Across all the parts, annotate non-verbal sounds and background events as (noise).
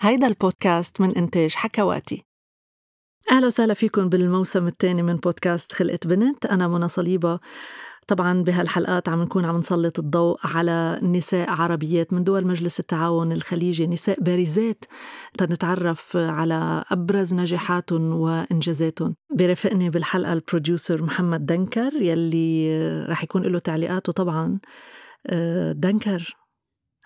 هيدا البودكاست من إنتاج حكواتي. أهلا وسهلا فيكم بالموسم الثاني من بودكاست خلقة بنت. أنا منى صليبة. طبعا بهالحلقات عم نكون عم نسلط الضوء على نساء عربيات من دول مجلس التعاون الخليجي نساء بارزات تنتعرف على أبرز نجاحاتهم وإنجازاتهم. برافقني بالحلقة البروديوسر محمد دنكر يلي رح يكون له تعليقاته طبعا. آه، دنكر.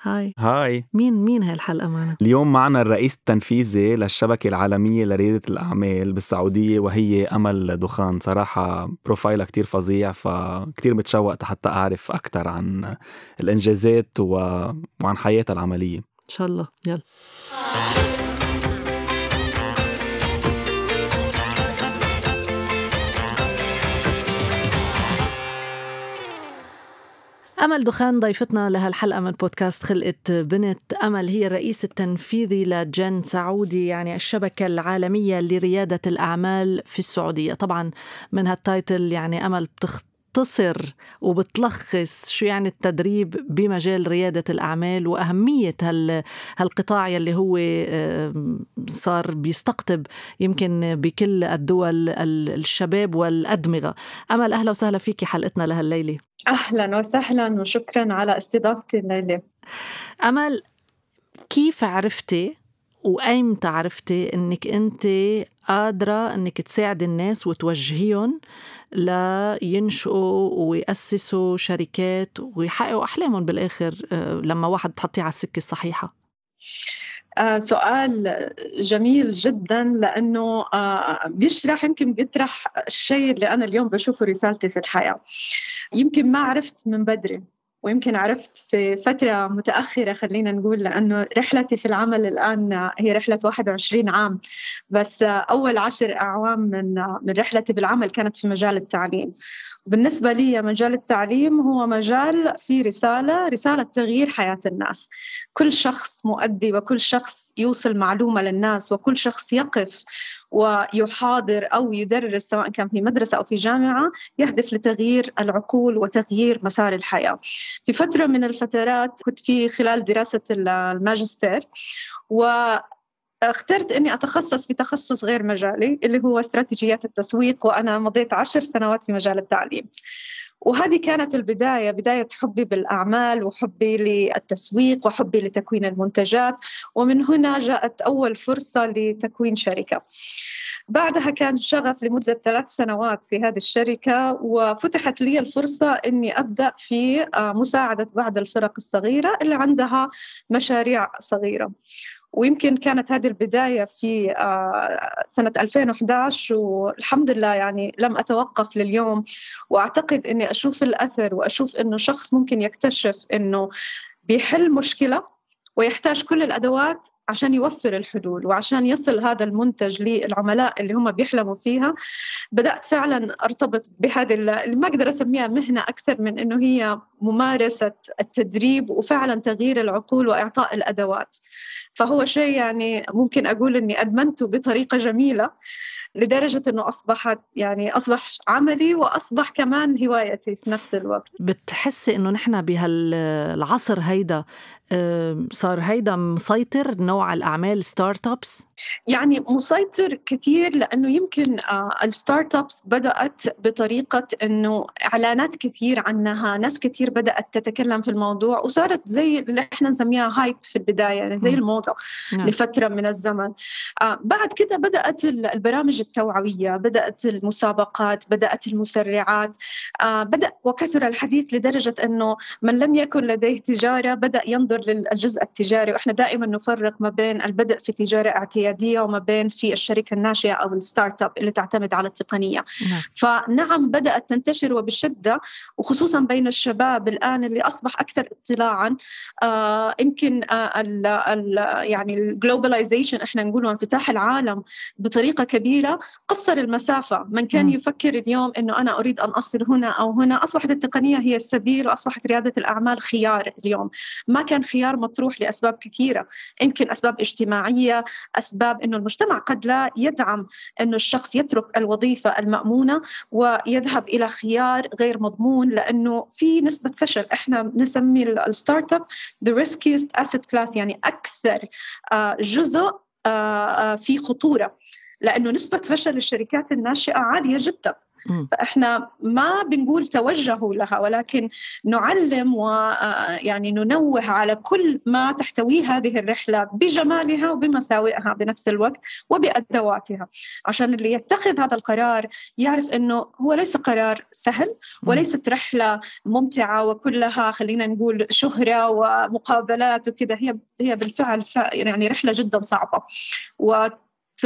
هاي. هاي. مين مين هاي الحلقة معنا؟ اليوم معنا الرئيس التنفيذي للشبكة العالمية لريادة الأعمال بالسعودية وهي أمل دخان. صراحة بروفايلها كتير فظيع فكتير متشوق حتى أعرف أكثر عن الإنجازات وعن حياتها العملية. إن شاء الله. يلا. أمل دخان ضيفتنا لهالحلقة من بودكاست خلقة بنت أمل هي الرئيس التنفيذي لجن سعودي يعني الشبكة العالمية لريادة الأعمال في السعودية. طبعا من هالتايتل يعني أمل بتخ بتختصر وبتلخص شو يعني التدريب بمجال ريادة الأعمال وأهمية هال هالقطاع يلي هو صار بيستقطب يمكن بكل الدول الشباب والأدمغة. أمل أهلا وسهلا فيكي حلقتنا لهالليلة. أهلا وسهلا وشكرا على استضافتي الليلة. أمل كيف عرفتي وايمتى عرفتي إنك أنت قادرة إنك تساعدي الناس وتوجهيهم لينشئوا ويأسسوا شركات ويحققوا أحلامهم بالآخر آه، لما واحد تحطيه على السكة الصحيحة. آه سؤال جميل جدا لأنه آه بيشرح يمكن بيطرح الشيء اللي أنا اليوم بشوفه رسالتي في الحياة. يمكن ما عرفت من بدري. ويمكن عرفت في فترة متأخرة خلينا نقول لأنه رحلتي في العمل الآن هي رحلة 21 عام. بس أول عشر أعوام من من رحلتي بالعمل كانت في مجال التعليم. بالنسبة لي مجال التعليم هو مجال فيه رسالة رسالة تغيير حياة الناس. كل شخص مؤدي وكل شخص يوصل معلومة للناس وكل شخص يقف ويحاضر أو يدرس سواء كان في مدرسة أو في جامعة يهدف لتغيير العقول وتغيير مسار الحياة. في فترة من الفترات كنت في خلال دراسة الماجستير و اخترت إني أتخصص في تخصص غير مجالي اللي هو استراتيجيات التسويق وأنا مضيت عشر سنوات في مجال التعليم. وهذه كانت البداية بداية حبي بالأعمال وحبي للتسويق وحبي لتكوين المنتجات ومن هنا جاءت أول فرصة لتكوين شركة. بعدها كان شغف لمدة ثلاث سنوات في هذه الشركة وفتحت لي الفرصة أني أبدأ في آه، مساعدة بعض الفرق الصغيرة اللي عندها مشاريع صغيرة. ويمكن كانت هذه البداية في آه، سنة 2011 والحمد لله يعني لم أتوقف لليوم. وأعتقد أني أشوف الأثر وأشوف أنه شخص ممكن يكتشف أنه بيحل مشكلة ويحتاج كل الأدوات عشان يوفر الحلول وعشان يصل هذا المنتج للعملاء اللي هم بيحلموا فيها. بدأت فعلا أرتبط بهذه اللي ما أقدر أسميها مهنة أكثر من أنه هي ممارسة التدريب وفعلا تغيير العقول وإعطاء الأدوات. فهو شيء يعني ممكن أقول أني أدمنته بطريقة جميلة. لدرجة أنه أصبحت يعني أصبح عملي وأصبح كمان هوايتي في نفس الوقت بتحسي أنه نحن بهالعصر هيدا صار هيدا مسيطر نوع الأعمال startups؟ يعني مسيطر كثير لأنه يمكن آه، ال startups بدأت بطريقة أنه إعلانات كثير عنها ناس كثير بدأت تتكلم في الموضوع وصارت زي اللي إحنا نسميها hype في البداية يعني زي الموضة نعم. لفترة من الزمن آه، بعد كده بدأت البرامج التوعوية بدأت المسابقات بدأت المسرعات آه، بدأ وكثر الحديث لدرجة أنه من لم يكن لديه تجارة بدأ ينظر للجزء التجاري وإحنا دائما نفرق ما بين البدء في تجارة اعتيادية وما بين في الشركة الناشئة أو ال startup اللي تعتمد على التقنية نعم. فنعم بدأت تنتشر وبشدة وخصوصا بين الشباب الآن اللي أصبح أكثر اطلاعا آه يمكن آه ال ال يعني ال globalization إحنا نقول انفتاح العالم بطريقة كبيرة قصر المسافة من كان م. يفكر اليوم أنه أنا أريد أن أصل هنا أو هنا أصبحت التقنية هي السبيل وأصبحت ريادة الأعمال خيار اليوم ما كان خيار مطروح لأسباب كثيرة يمكن أسباب الاسباب إنه المجتمع قد لا يدعم إنه الشخص يترك الوظيفة المأمونة ويذهب إلى خيار غير مضمون لأنه في نسبة فشل. إحنا نسمي ال startup the riskiest asset class يعني أكثر آه، جزء آه، في خطورة. لأنه نسبة فشل الشركات الناشئة عالية جدا. فإحنا ما بنقول توجهوا لها ولكن نعلم ويعني آه، ننوه على كل ما تحتويه هذه الرحلة بجمالها وبمساوئها بنفس الوقت وبأدواتها. عشان اللي يتخذ هذا القرار يعرف إنه هو ليس قرار سهل وليست رحلة ممتعة وكلها خلينا نقول شهرة ومقابلات وكذا. هي هي بالفعل يعني رحلة جدا صعبة. و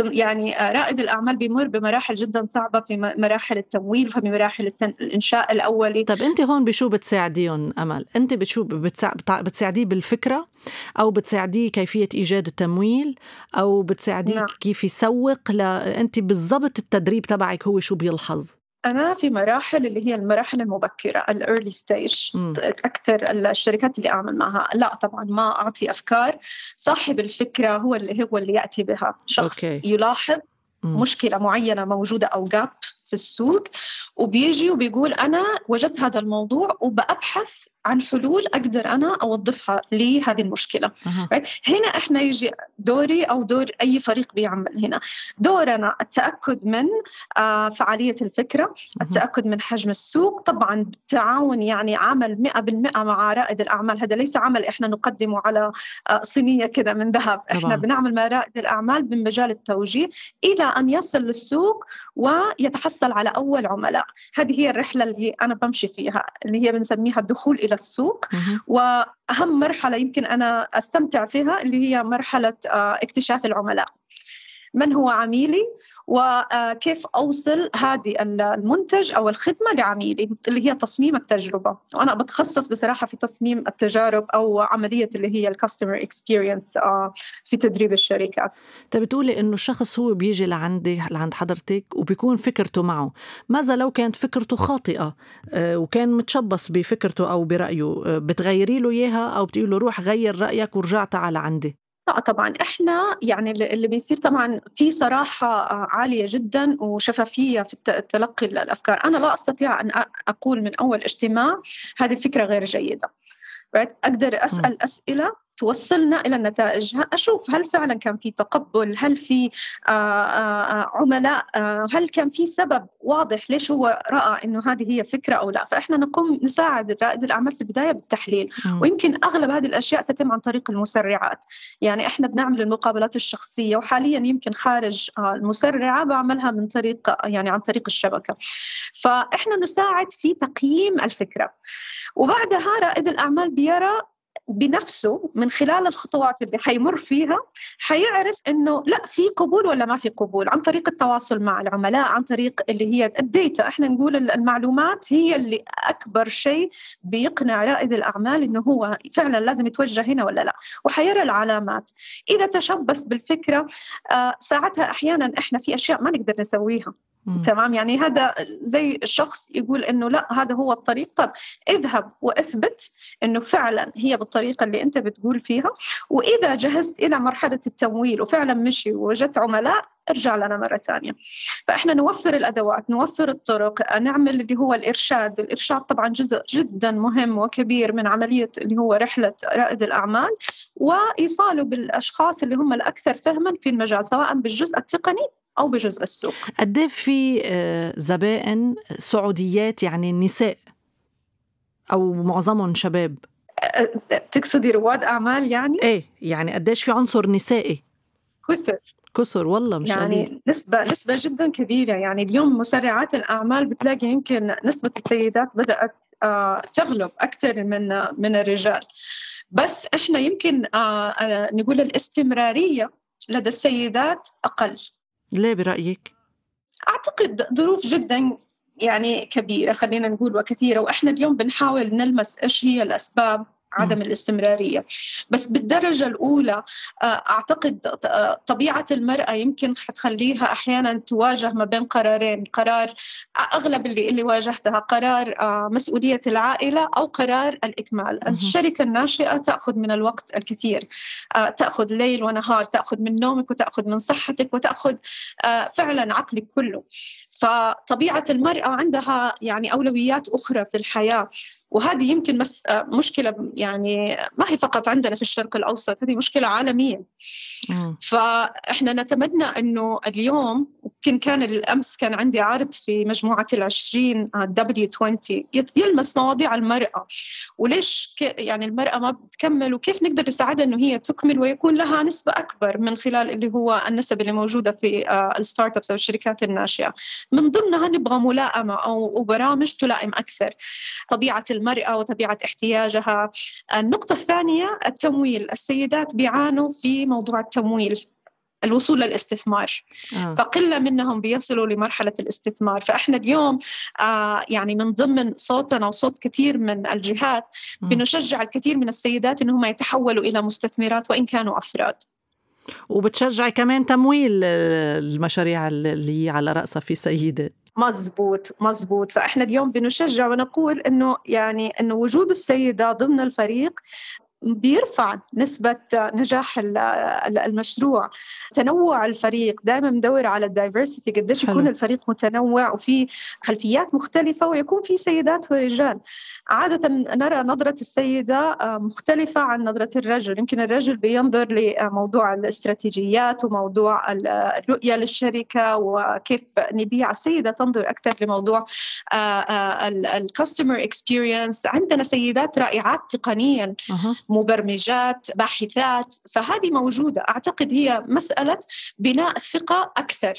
يعني آه، رائد الأعمال بيمر بمراحل جدا صعبة في مراحل التمويل وفي مراحل الإنشاء الأولي. طب أنت هون بشو بتساعديهم أمل؟ أنت بشو بتساعديه بالفكرة؟ أو بتساعديه كيفية إيجاد التمويل؟ أو بتساعديه نعم. كيف يسوق ل... أنت بالضبط التدريب تبعك هو شو بيلحظ؟ أنا في مراحل اللي هي المراحل المبكرة ال early stage أكثر الشركات اللي أعمل معها. لا طبعا ما أعطي أفكار. صاحب الفكرة هو اللي هو اللي يأتي بها. شخص أوكي. يلاحظ مشكلة معينة موجودة أو جاب في السوق وبيجي وبيقول أنا وجدت هذا الموضوع وبأبحث عن حلول أقدر أنا أوظفها لهذه المشكلة. أه. هنا إحنا يجي دوري أو دور أي فريق بيعمل هنا. دورنا التأكد من آه فعالية الفكرة أه. التأكد من حجم السوق. طبعا بالتعاون يعني عمل مئة بالمئة مع رائد الأعمال. هذا ليس عمل إحنا نقدمه على آه صينية كذا من ذهب. إحنا بنعمل مع رائد الأعمال بمجال التوجيه إلى أن يصل للسوق ويتحصل على أول عملاء. هذه هي الرحلة اللي أنا بمشي فيها اللي هي بنسميها الدخول إلى السوق. وأهم مرحلة يمكن أنا أستمتع فيها اللي هي مرحلة آه، اكتشاف العملاء. من هو عميلي؟ وكيف أوصل هذه المنتج أو الخدمة لعميلي اللي هي تصميم التجربة. وأنا بتخصص بصراحة في تصميم التجارب أو عملية اللي هي الكاستمر اكسبيرينس آه، في تدريب الشركات. انت بتقولي إنه الشخص هو بيجي لعندي لعند حضرتك وبيكون فكرته معه. ماذا لو كانت فكرته خاطئة آه، وكان متشبص بفكرته أو برأيه آه، بتغيري له إياها أو بتقولي له روح غير رأيك ورجع تعال عندي؟ لا طبعا إحنا يعني اللي بيصير طبعا في صراحة عالية جدا وشفافية في تلقي الأفكار، أنا لا أستطيع أن أقول من أول اجتماع هذه الفكرة غير جيدة. أقدر أسأل أسئلة توصلنا إلى النتائج أشوف هل فعلا كان في تقبل هل في آه، آه، آه، عملاء هل كان في سبب واضح ليش هو رأى إنه هذه هي فكرة أو لا. فإحنا نقوم نساعد رائد الأعمال في البداية بالتحليل. ويمكن أغلب هذه الأشياء تتم عن طريق المسرعات. يعني إحنا بنعمل المقابلات الشخصية وحاليا يمكن خارج المسرعة بعملها من طريق يعني عن طريق الشبكة. فإحنا نساعد في تقييم الفكرة. وبعدها رائد الأعمال بيرى بنفسه من خلال الخطوات اللي حيمر فيها حيعرف إنه لا في قبول ولا ما في قبول عن طريق التواصل مع العملاء عن طريق اللي هي الديتا إحنا نقول المعلومات هي اللي أكبر شيء بيقنع رائد الأعمال إنه هو فعلا لازم يتوجه هنا ولا لا. وحيرى العلامات. إذا تشبث بالفكرة آه ساعتها أحيانا إحنا في أشياء ما نقدر نسويها. تمام؟ يعني هذا زي الشخص يقول إنه لا هذا هو الطريق. طب اذهب واثبت إنه فعلا هي بالطريقة اللي أنت بتقول فيها. وإذا جهزت إلى مرحلة التمويل وفعلا مشي ووجدت عملاء ارجع لنا مرة ثانية. فإحنا نوفر الأدوات نوفر الطرق نعمل اللي هو الإرشاد. الإرشاد طبعا جزء جدا مهم وكبير من عملية اللي هو رحلة رائد الأعمال. وإيصاله بالأشخاص اللي هم الأكثر فهما في المجال سواء بالجزء التقني أو بجزء السوق. قد إيه في آه، زبائن سعوديات يعني نساء أو معظمهم شباب؟ تقصدي رواد أعمال يعني؟ إيه يعني قديش في عنصر نسائي؟ كثر كثر والله مش يعني قليل. نسبة نسبة جدا كبيرة. يعني اليوم مسرعات الأعمال بتلاقي يمكن نسبة السيدات بدأت تغلب أكثر من من الرجال. بس إحنا يمكن نقول الاستمرارية لدى السيدات أقل. ليه برأيك؟ أعتقد ظروف جدا يعني كبيرة خلينا نقول وكثيرة وإحنا اليوم بنحاول نلمس إيش هي الأسباب عدم الاستمرارية. بس بالدرجة الأولى آه، أعتقد آه، طبيعة المرأة يمكن حتخليها أحيانا تواجه ما بين قرارين قرار أغلب اللي, اللي واجهتها قرار آه، مسؤولية العائلة أو قرار الإكمال. الشركة الناشئة تأخذ من الوقت الكثير. تأخذ ليل ونهار تأخذ من نومك وتأخذ من صحتك وتأخذ فعلا عقلك كله. فطبيعة المرأة عندها يعني أولويات أخرى في الحياة وهذه يمكن بس مشكلة يعني ما هي فقط عندنا في الشرق الأوسط هذه مشكلة عالمية. فإحنا نتمنى أنه اليوم يمكن كان الأمس كان عندي عرض في مجموعة العشرين W20 يلمس مواضيع المرأة. وليش يعني المرأة ما بتكمل وكيف نقدر نساعدها أنه هي تكمل ويكون لها نسبة أكبر من خلال اللي هو النسب اللي موجودة في آه، الستارت أبس أو الشركات الناشئة. من ضمنها نبغى ملائمة أو برامج تلائم أكثر طبيعة المرأة وطبيعة احتياجها. النقطة الثانية التمويل. السيدات بيعانوا في موضوع التمويل الوصول للاستثمار. آه. فقلة منهم بيصلوا لمرحلة الاستثمار. فإحنا اليوم آه يعني من ضمن صوتنا وصوت كثير من الجهات بنشجع الكثير من السيدات أنهم يتحولوا إلى مستثمرات وإن كانوا أفراد. وبتشجعي كمان تمويل المشاريع اللي على رأسها في سيدة. مزبوط مزبوط. فإحنا اليوم بنشجع ونقول إنه يعني إنه وجود السيدة ضمن الفريق بيرفع نسبة نجاح المشروع. تنوع الفريق دائما ندور على الدايفرسيتي قديش يكون الفريق متنوع وفي خلفيات مختلفة ويكون في سيدات ورجال. عادة نرى نظرة السيدة آه، مختلفة عن نظرة الرجل. يمكن الرجل بينظر لموضوع الاستراتيجيات وموضوع الرؤية للشركة وكيف نبيع. السيدة تنظر أكثر لموضوع الكاستمر اكسبيرينس عندنا سيدات رائعات تقنيا. مبرمجات باحثات فهذه موجودة. أعتقد هي مسألة بناء ثقة أكثر.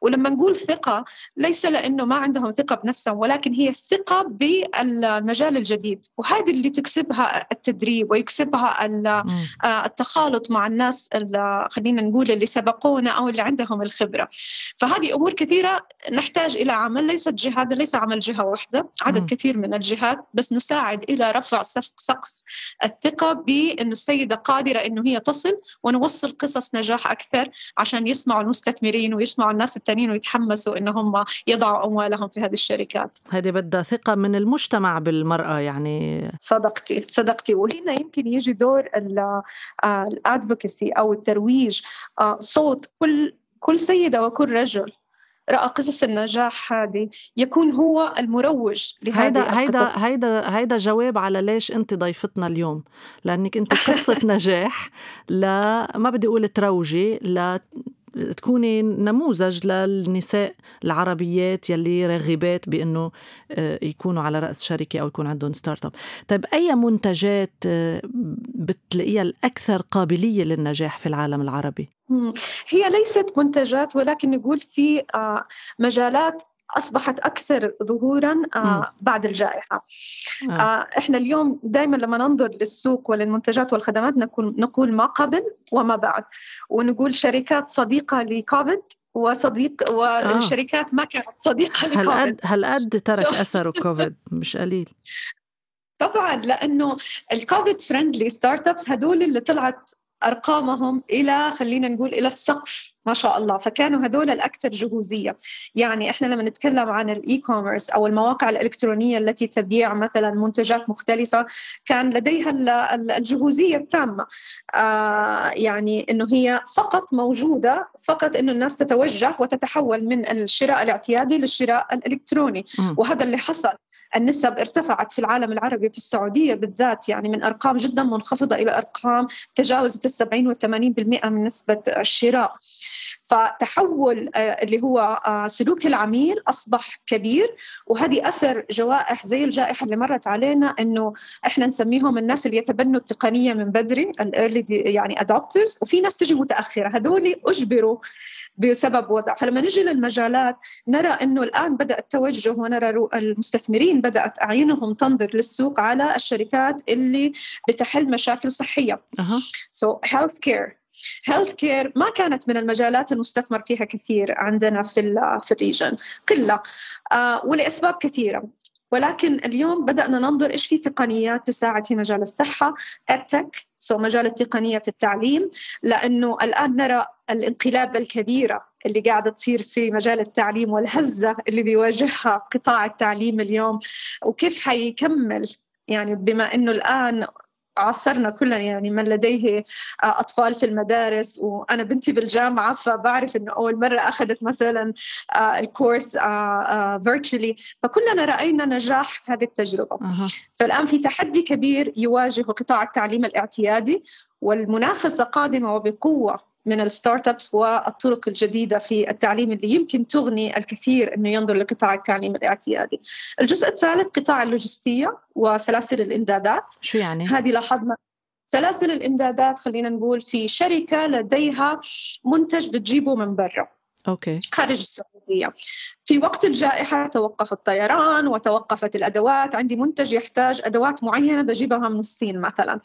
ولما نقول ثقة ليس لأنه ما عندهم ثقة بنفسهم ولكن هي الثقة بالمجال الجديد. وهذه اللي تكسبها التدريب ويكسبها آه، التخالط مع الناس خلينا نقول اللي سبقونا أو اللي عندهم الخبرة. فهذه أمور كثيرة نحتاج إلى عمل ليست جهة ليس عمل جهة واحدة. عدد. كثير من الجهات بس نساعد إلى رفع سقف الثقة ثقة بأنه السيدة قادرة أنه هي تصل ونوصل قصص نجاح أكثر عشان يسمعوا المستثمرين ويسمعوا الناس التانيين ويتحمسوا أنه هم يضعوا أموالهم في هذه الشركات. هذه بدها ثقة من المجتمع بالمرأة يعني. صدقتي صدقتي. وهنا يمكن يجي دور الأدفوكسي أو الترويج آه، صوت كل كل سيدة وكل رجل. رأى قصص النجاح هذه. يكون هو المروج لهذه هيدا هيدا هيدا هيدا جواب على ليش انت ضيفتنا اليوم. لأنك انت قصة (laughs) نجاح لا ما بدي أقول تروجي لا تكوني نموذج للنساء العربيات يلي راغبات بأنه آه، يكونوا على رأس شركه أو يكون عندهم startup طيب أي منتجات آه، بتلاقيها الأكثر قابلية للنجاح في العالم العربي؟ هي ليست منتجات ولكن نقول في آه، مجالات أصبحت أكثر ظهورا آه بعد الجائحة. آه. آه إحنا اليوم دائما لما ننظر للسوق وللمنتجات والخدمات نقول نقول ما قبل وما بعد. ونقول شركات صديقة لكوفيد وصديق وشركات آه. ما كانت صديقة لكوفيد. هالقد هالقد ترك (laughs) أثره كوفيد؟ مش قليل. طبعا لأنه ال Covid-friendly startups هدول اللي طلعت أرقامهم إلى خلينا نقول إلى السقف ما شاء الله. فكانوا هذول الأكثر جهوزية. يعني إحنا لما نتكلم عن ال e-commerce أو المواقع الإلكترونية التي تبيع مثلا منتجات مختلفة كان لديها الجهوزية التامة. آه يعني إنه هي فقط موجودة فقط إنه الناس تتوجه وتتحول من الشراء الاعتيادي للشراء الإلكتروني. وهذا اللي حصل. النسب ارتفعت في العالم العربي في السعودية بالذات يعني من أرقام جدا منخفضة إلى أرقام تجاوزت السبعين والثمانين بالمئة من نسبة الشراء. فتحول آه، اللي هو آه، سلوك العميل أصبح كبير وهذه أثر جوائح زي الجائحة اللي مرت علينا إنه إحنا نسميهم الناس اللي يتبنوا التقنية من بدري ال early يعني adopters وفي ناس تجي متأخرة. هذول أجبروا بسبب وضع. فلما نجي للمجالات نرى أنه الآن بدأ التوجه ونرى المستثمرين بدأت أعينهم تنظر للسوق على الشركات اللي بتحل مشاكل uh-huh. so health care health care ما كانت من المجالات المستثمر فيها كثير عندنا في في ال region قله آه ولأسباب كثيرة. ولكن اليوم بدأنا ننظر إيش في تقنيات تساعد في مجال الصحة ال tech so مجال تقنية التعليم لأنه الآن نرى الانقلاب الكبيرة اللي قاعدة تصير في مجال التعليم والهزة اللي بيواجهها قطاع التعليم اليوم وكيف حيكمل؟ يعني بما إنه الآن عاصرنا كلنا يعني من لديه آه، أطفال في المدارس وأنا بنتي بالجامعة فبعرف إنه أول مرة أخذت مثلا آه، ال course virtually آه، فكلنا رأينا نجاح هذه التجربة. فالآن في تحدي كبير يواجه قطاع التعليم الاعتيادي والمنافسة قادمة وبقوة. من ال startups والطرق الجديدة في التعليم اللي يمكن تغني الكثير إنه ينظر لقطاع التعليم الاعتيادي. الجزء الثالث قطاع اللوجستية وسلاسل الإمدادات. شو يعني؟ هذه لاحظنا سلاسل الإمدادات خلينا نقول في شركة لديها منتج بتجيبه من برا. أوكي. خارج السعودية. في وقت الجائحة توقف الطيران وتوقفت الأدوات. عندي منتج يحتاج أدوات معينة بجيبها من الصين مثلا.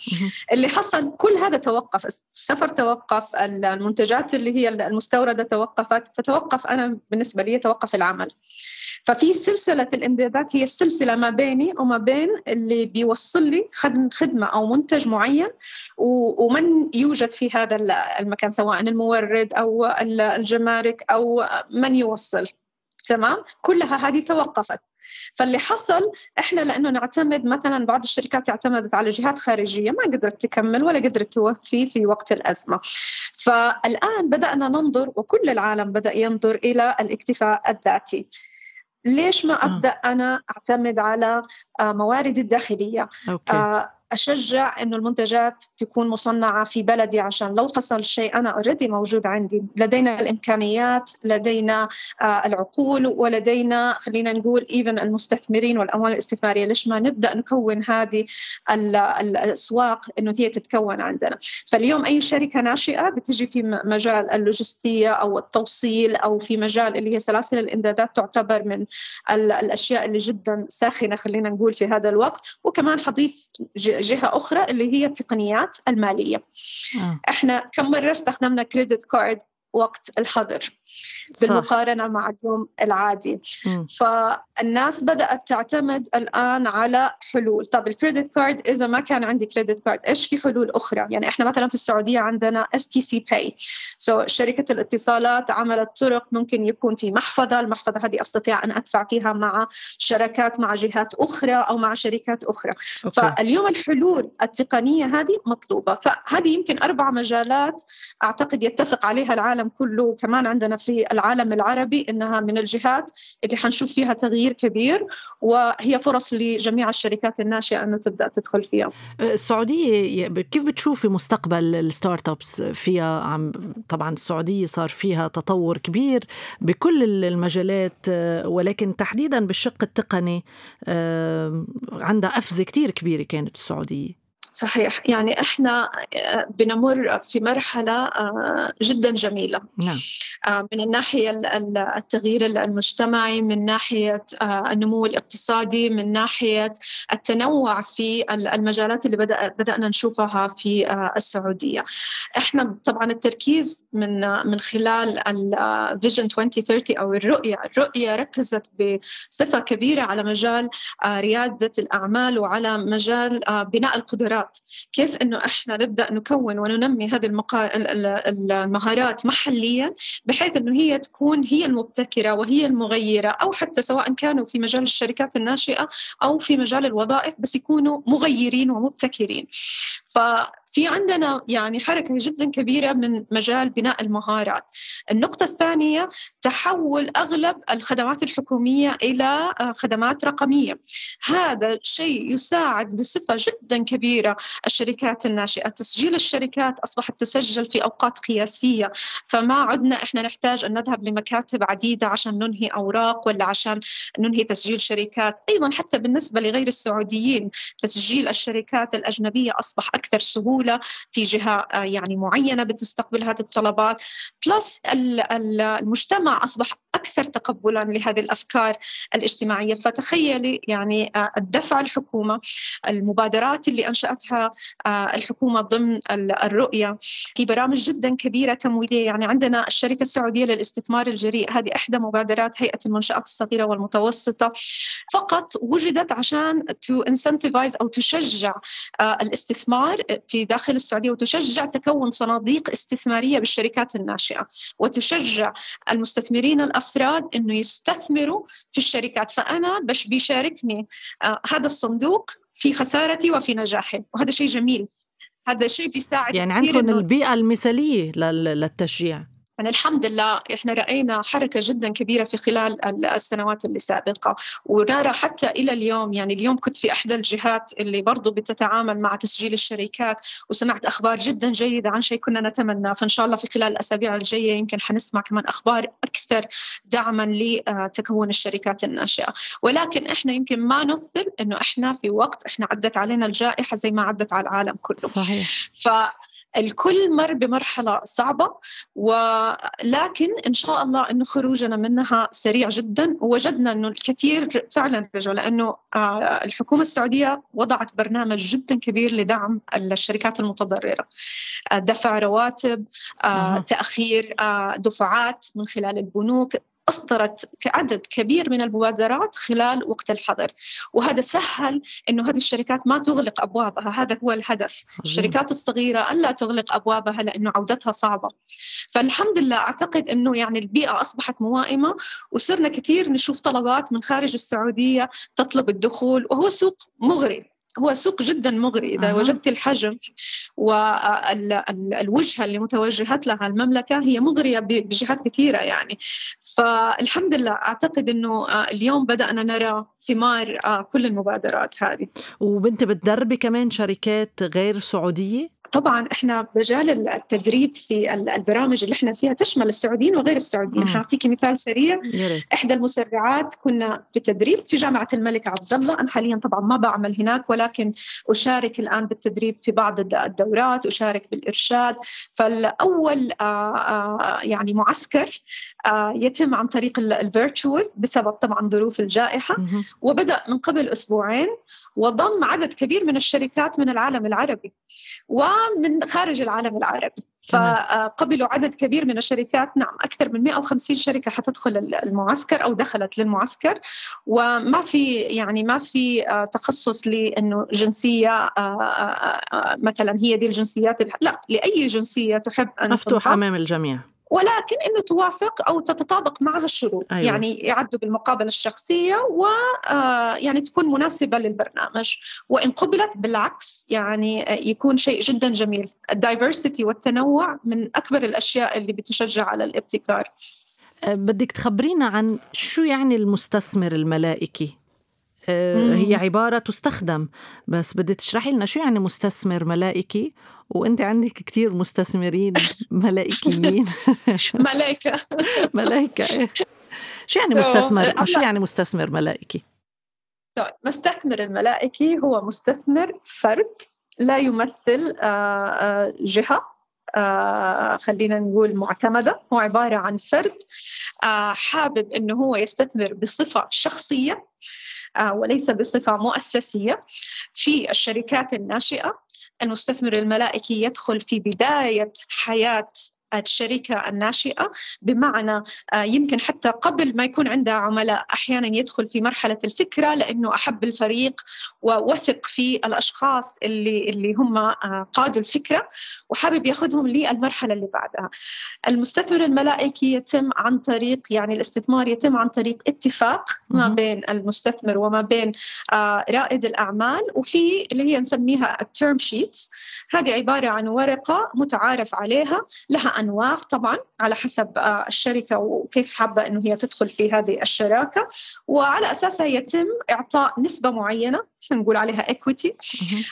اللي حصل كل هذا توقف. السفر توقف المنتجات اللي هي المستوردة توقفت. فتوقف أنا بالنسبة لي توقف العمل. ففي سلسلة الإمدادات هي السلسلة ما بيني وما بين اللي بيوصل لي خدمة أو منتج معين ومن يوجد في هذا المكان سواء المورد أو الجمارك أو من يوصل. تمام؟ كلها هذه توقفت. فاللي حصل إحنا لأنه نعتمد مثلا بعض الشركات اعتمدت على جهات خارجية ما قدرت تكمل ولا قدرت توفي في وقت الأزمة. فالآن بدأنا ننظر وكل العالم بدأ ينظر إلى الاكتفاء الذاتي. ليش ما آه. أبدأ أنا أعتمد على آه، مواردي الداخلية أوكي. أشجع إنه المنتجات تكون مصنعة في بلدي عشان لو حصل شيء أنا already موجود عندي. لدينا الإمكانيات لدينا آه العقول ولدينا خلينا نقول even المستثمرين والأموال الاستثمارية. ليش ما نبدأ نكون هذه الأسواق إنه هي تتكون عندنا؟ فاليوم أي شركة ناشئة بتجي في مجال اللوجستية أو التوصيل أو في مجال اللي هي سلاسل الإمدادات تعتبر من الأشياء اللي جدا ساخنة خلينا نقول في هذا الوقت. وكمان حضيف جهة أخرى اللي هي التقنيات المالية آه. إحنا كم مرة استخدمنا credit card وقت الحظر بالمقارنة. مع اليوم العادي م. فالناس بدأت تعتمد الآن على حلول طب ال credit card إذا ما كان عندي credit card إيش في حلول أخرى يعني إحنا مثلا في السعودية عندنا STC Pay so شركة الاتصالات عملت طرق ممكن يكون في محفظة المحفظة هذه أستطيع أن أدفع فيها مع شركات مع جهات أخرى أو مع شركات أخرى أوكي. فاليوم الحلول التقنية هذه مطلوبة فهذه يمكن أربع مجالات أعتقد يتفق عليها العالم العالم كله كمان عندنا في العالم العربي إنها من الجهات اللي حنشوف فيها تغيير كبير وهي فرص لجميع الشركات الناشئة إنه تبدأ تدخل فيها. السعودية كيف بتشوفي مستقبل ال startups فيها عم طبعا السعودية صار فيها تطور كبير بكل المجالات ولكن تحديدا بالشق التقني عندها قفزه كتير كبيرة كانت السعودية. صحيح. يعني إحنا آه، بنمر في مرحلة آه، جدا جميلة. نعم. آه، من الناحية التغيير المجتمعي من ناحية النمو الاقتصادي من ناحية التنوع في المجالات اللي بدأ بدأنا نشوفها في السعودية. إحنا طبعا التركيز من من خلال الفيجن 2030 أو الرؤية الرؤية ركزت بصفة كبيرة على مجال ريادة الأعمال وعلى مجال بناء القدرات. المهارات. كيف إنه إحنا نبدأ نكون وننمي هذه المقا... المهارات محليا بحيث إنه هي تكون هي المبتكرة وهي المغيرة أو حتى سواء كانوا في مجال الشركات الناشئة أو في مجال الوظائف بس يكونوا مغيرين ومبتكرين. ف في عندنا يعني حركة جدا كبيرة من مجال بناء المهارات. النقطة الثانية تحول أغلب الخدمات الحكومية إلى آه، خدمات رقمية. هذا شيء يساعد بصفة جدا كبيرة الشركات الناشئة. تسجيل الشركات أصبحت تسجل في أوقات قياسية. فما عدنا إحنا نحتاج أن نذهب لمكاتب عديدة عشان ننهي أوراق ولا عشان ننهي تسجيل شركات. أيضا حتى بالنسبة لغير السعوديين تسجيل الشركات الأجنبية أصبح أكثر سهولة. دولة في جهة يعني معينة بتستقبل هذه الطلبات. بلس المجتمع أصبح أكثر تقبلا لهذه الأفكار الاجتماعية. فتخيلي يعني الدفع الحكومة المبادرات اللي أنشأتها الحكومة ضمن الرؤية في برامج جدا كبيرة تمويلية. يعني عندنا الشركة السعودية للاستثمار الجريء هذه إحدى مبادرات هيئة المنشآت الصغيرة والمتوسطة. فقط وجدت عشان to incentivize أو تشجع الاستثمار في داخل السعودية وتشجع تكون صناديق استثمارية بالشركات الناشئة وتشجع المستثمرين الأفراد أنه يستثمروا في الشركات. فأنا بش بيشاركني هذا الصندوق في خسارتي وفي نجاحي وهذا شيء جميل. هذا شيء بيساعد يعني عندكم البيئة المثالية للتشجيع. يعني الحمد لله إحنا رأينا حركة جدا كبيرة في خلال السنوات اللي سابقة. ونرى حتى إلى اليوم يعني اليوم كنت في إحدى الجهات اللي برضو بتتعامل مع تسجيل الشركات وسمعت أخبار جدا جيدة عن شيء كنا نتمنى فإن شاء الله في خلال الأسابيع الجاية يمكن حنسمع كمان أخبار أكثر دعما لتكون الشركات الناشئة. ولكن إحنا يمكن ما نغفل إنه إحنا في وقت إحنا عدت علينا الجائحة زي ما عدت على العالم كله. صحيح. ف الكل مر بمرحلة صعبة ولكن إن شاء الله أنه خروجنا منها سريع جدا. ووجدنا أنه الكثير فعلا رجعوا لأنه الحكومة السعودية وضعت برنامج جدا كبير لدعم الشركات المتضررة. دفع رواتب تأخير دفعات من خلال البنوك. أصدرت عدد كبير من المبادرات خلال وقت الحظر. وهذا سهل أنه هذه الشركات ما تغلق أبوابها. هذا هو الهدف. الشركات الصغيرة ألا تغلق أبوابها لأنه عودتها صعبة. فالحمد لله أعتقد أنه يعني البيئة أصبحت موائمة وصرنا كثير نشوف طلبات من خارج السعودية تطلب الدخول وهو سوق مغري. هو سوق جدا مغري إذا أه. وجدت الحجم والوجهة اللي متوجهت لها المملكة هي مغرية بجهات كثيرة يعني. فالحمد لله أعتقد أنه اليوم بدأنا نرى ثمار كل المبادرات هذه. وبنت بتدربي كمان شركات غير سعودية؟ طبعا إحنا مجال التدريب في البرامج اللي إحنا فيها تشمل السعوديين وغير السعوديين. هعطيكي مثال سريع. إحدى المسرعات كنا بتدريب في جامعة الملك عبد الله. أنا حاليا طبعا ما بعمل هناك ولكن أشارك الآن بالتدريب في بعض الدورات أشارك بالإرشاد. فالأول يعني معسكر يتم عن طريق الفيرتشوال بسبب طبعا ظروف الجائحة. وبدأ من قبل أسبوعين وضم عدد كبير من الشركات من العالم العربي ومن خارج العالم العربي. فقبلوا عدد كبير من الشركات. نعم أكثر من 150 شركة حتدخل المعسكر أو دخلت للمعسكر. وما في يعني ما في تخصص لأنه جنسية مثلا هي دي الجنسيات لا لأي جنسية تحب أن مفتوح أمام الجميع. ولكن إنه توافق أو تتطابق معها الشروط. أيوة. يعني يعدوا بالمقابله الشخصية و يعني تكون مناسبة للبرنامج. وإن قبلت بالعكس يعني يكون شيء جدا جميل. الدايفرسيتي والتنوع من أكبر الأشياء اللي بتشجع على الابتكار. بدك تخبرينا عن شو يعني المستثمر الملائكي؟ هي عبارة تستخدم. بس بدي تشرحي لنا شو يعني مستثمر ملائكي؟ وأنت عندك كتير مستثمرين (laughs) ملائكيين. (laughs) ملائكة. (laughs) ملائكة إيه. شو يعني مستثمر؟ شو يعني مستثمر ملائكي؟ مستثمر الملائكي هو مستثمر فرد لا يمثل جهة خلينا نقول معتمدة. هو عبارة عن فرد حابب أنه هو يستثمر بصفة شخصية وليس بصفة مؤسسية. في الشركات الناشئة المستثمر الملائكي يدخل في بداية حياة الشركة الناشئة. بمعنى يمكن حتى قبل ما يكون عندها عملاء أحيانا يدخل في مرحلة الفكرة لأنه أحب الفريق ووثق في الأشخاص اللي, اللي هم قادوا الفكرة وحابب يأخذهم للمرحلة اللي بعدها. المستثمر الملائكي يتم عن طريق يعني الاستثمار يتم عن طريق اتفاق ما بين المستثمر وما بين رائد الأعمال وفي اللي هي نسميها التيرم شيتس هذه عبارة عن ورقة متعارف عليها لها أنواع. طبعا على حسب الشركة وكيف حابة إنه هي تدخل في هذه الشراكة. وعلى اساسها يتم إعطاء نسبة معينة نقول عليها equity.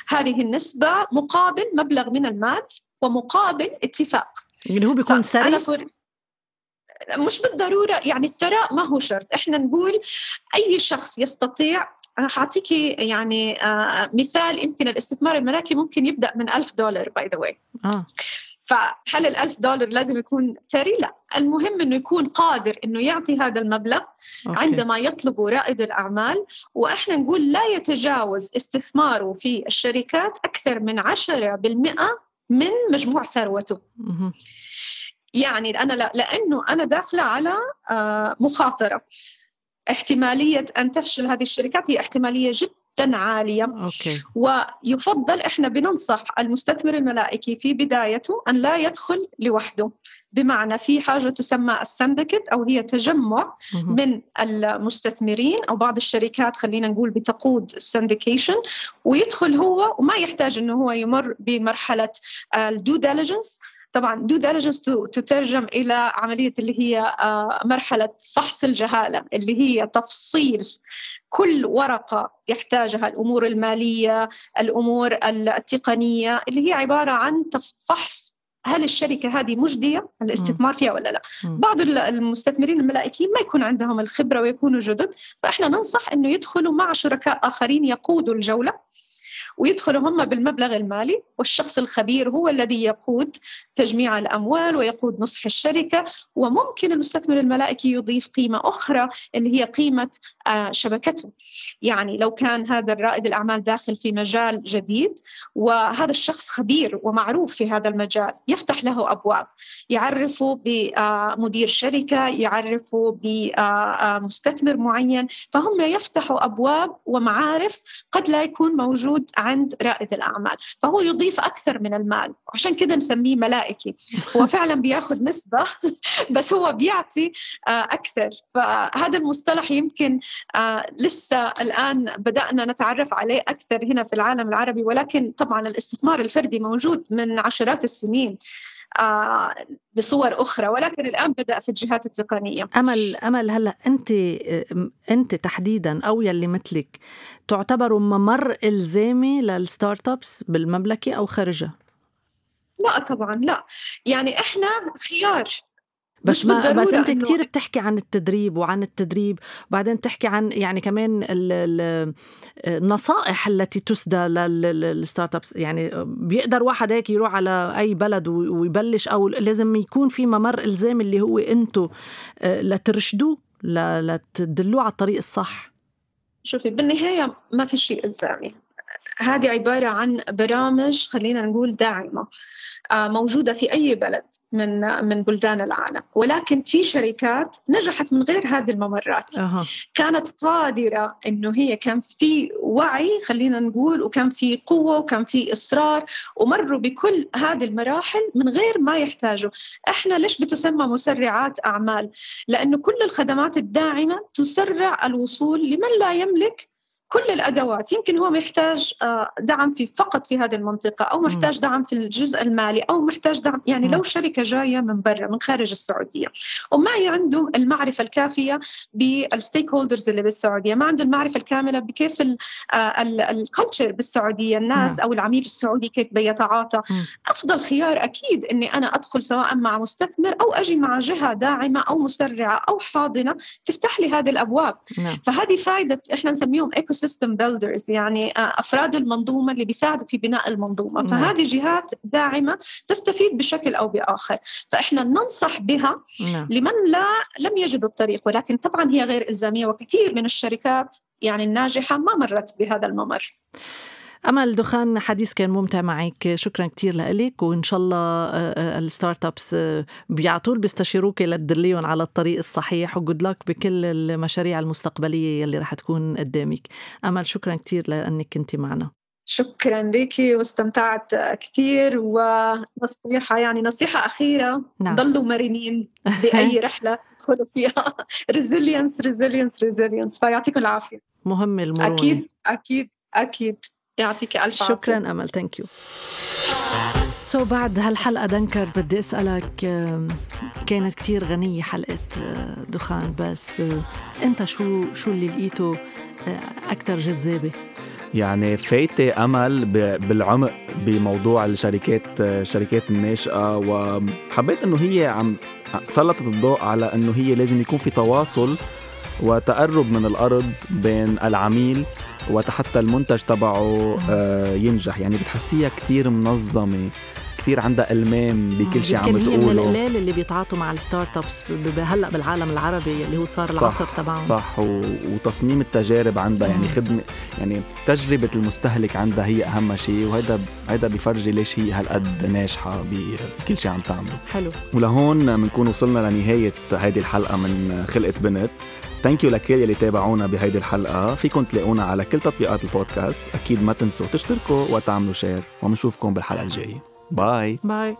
هذه النسبة مقابل مبلغ من المال ومقابل اتفاق. اللي هو بيكون سري مش بالضرورة يعني الثراء ما هو شرط. إحنا نقول أي شخص يستطيع حاعطيكي يعني آه مثال يمكن الاستثمار الملائكي ممكن يبدأ من ألف دولار by the way فهل الألف دولار لازم يكون ثري؟ لا. المهم أنه يكون قادر أنه يعطي هذا المبلغ أوكي. عندما يطلبه رائد الأعمال وإحنا نقول لا يتجاوز استثماره في الشركات أكثر من 10% من مجموع ثروته. يعني أنا لا لأنه أنا داخلة على آه، مخاطرة. احتمالية أن تفشل هذه الشركات هي احتمالية جدا. جدا عالية. أوكي. ويفضل إحنا بننصح المستثمر الملائكي في بدايته أن لا يدخل لوحده. بمعنى في حاجة تسمى ال syndicate أو هي تجمع من المستثمرين أو بعض الشركات خلينا نقول بتقود ال syndication ويدخل هو وما يحتاج أنه هو يمر بمرحلة ال due diligence طبعا due diligence تترجم إلى عملية اللي هي آه، مرحلة فحص الجهالة اللي هي تفصيل كل ورقة يحتاجها الأمور المالية الأمور التقنية اللي هي عبارة عن فحص هل الشركة هذه مجدية؟ الاستثمار فيها ولا لا؟ بعض المستثمرين الملائكيين ما يكون عندهم الخبرة ويكونوا جدد فإحنا ننصح أنه يدخلوا مع شركاء آخرين يقودوا الجولة. ويدخلوا هم بالمبلغ المالي والشخص الخبير هو الذي يقود تجميع الأموال ويقود نصح الشركة وممكن المستثمر الملائكي يضيف قيمة أخرى اللي هي قيمة آه، شبكته. يعني لو كان هذا الرائد الأعمال داخل في مجال جديد وهذا الشخص خبير ومعروف في هذا المجال يفتح له أبواب. يعرفه بمدير شركة يعرفه بمستثمر معين فهم يفتحوا أبواب ومعارف قد لا يكون موجود عند رائد الأعمال فهو يضيف أكثر من المال وعشان كده نسميه ملائكي هو (laughs) فعلا بياخذ نسبة (laughs) بس هو بيعطي آه، أكثر. فهذا المصطلح يمكن آه، لسه الآن بدأنا نتعرف عليه أكثر هنا في العالم العربي ولكن طبعا الاستثمار الفردي موجود من عشرات السنين. بصور أخرى ولكن الآن بدأ في الجهات التقنية. امل امل هلأ أنت أنت تحديدا أو يلي مثلك تعتبروا ممر إلزامي لل startups بالمملكة أو خارجها؟ لا طبعا لا. يعني إحنا خيار بس ما بس انت كثير بتحكي عن التدريب وعن التدريب وبعدين بتحكي عن يعني كمان النصائح التي تسدى لل startups يعني بيقدر واحد هيك يروح على أي بلد ويبلش أو لازم يكون في ممر الزامي اللي هو أنتم آه، لترشدوه لتدلوه على الطريق الصح. شوفي بالنهاية ما في شيء إلزامي. هذه عبارة عن برامج خلينا نقول داعمة. آه، موجودة في أي بلد من من بلدان العالم. ولكن في شركات نجحت من غير هذه الممرات. أه. كانت قادرة إنه هي كان في وعي خلينا نقول وكان في قوة وكان في إصرار ومروا بكل هذه المراحل من غير ما يحتاجوا. إحنا ليش بتسمى مسرعات أعمال؟ لأنه كل الخدمات الداعمة تسرع الوصول لمن لا يملك كل الأدوات. يمكن هو محتاج آه، دعم في فقط في هذه المنطقة أو محتاج دعم في الجزء المالي أو محتاج دعم يعني لو شركة جاية من برا من خارج السعودية وما عنده المعرفة الكافية بال stakeholders اللي بالسعودية ما عنده المعرفة الكاملة بكيف ال culture آه، بالسعودية الناس أو العميل السعودي كيف بيتعاطى. أفضل خيار أكيد إني أنا أدخل سواء مع مستثمر أو أجي مع جهة داعمة أو مسرعة أو حاضنة تفتح لي هذه الأبواب. نعم. فهذه فائدة إحنا نسميهم ecosystem builders يعني آه، أفراد المنظومة اللي بيساعدوا في بناء المنظومة نعم. فهذه جهات داعمة تستفيد بشكل أو بآخر فإحنا ننصح بها نعم. لمن لا لم يجد الطريق ولكن طبعا هي غير إلزامية وكثير من الشركات يعني الناجحة ما مرت بهذا الممر أمل دخان حديث كان ممتع معك. شكرا كثير لك وإن شاء الله آه، آه، ال startups على طول بيستشيروك لتدليهم على الطريق الصحيح وجود لك بكل المشاريع المستقبلية اللي رح تكون قدامك. أمل شكرا كثير لأنك كنت معنا. شكرا لك واستمتعت كثير ونصيحة يعني نصيحة أخيرة. نعم. ضلوا مرنين بأي (laughs) رحلة تدخلوا فيها. resilience resilience resilience فيعطيكم العافية. مهم المرونة. أكيد أكيد أكيد. يعطيك ألف عافية. شكرا أمل. ثانك يو سو بعد هالحلقة دنكر بدي أسألك كانت كتير غنية حلقة آه، دخان بس آه، أنت شو شو اللي لقيته آه، أكثر جذابة؟ يعني فايتة أمل بالعمق بموضوع الشركات الشركات الناشئة وحبيت إنه هي عم سلطت الضوء على إنه هي لازم يكون في تواصل وتقرب من الأرض بين العميل وحتى المنتج تبعه آه، ينجح. يعني بتحسيها كتير منظمة كثير عندها ألمام بكل شيء عم بتقوله هي من القلال اللي بيتعاطوا مع الستارت ابس هلأ بالعالم العربي اللي هو صار العصر تبعهم. صح. و... وتصميم التجارب عندها يعني خدمة يعني تجربة المستهلك عندها هي أهم شيء وهذا هذا بيفرجي ليش هي هالقد ناجحة بكل شيء عم تعمله. حلو. ولهون بنكون وصلنا لنهاية هذه الحلقة من خلقة بنت. thank you لكل يلي تابعونا بهيدي الحلقة. فيكم تلاقونا على كل تطبيقات البودكاست. أكيد ما تنسوا تشتركوا وتعملوا share وبنشوفكم بالحلقة الجاية. bye bye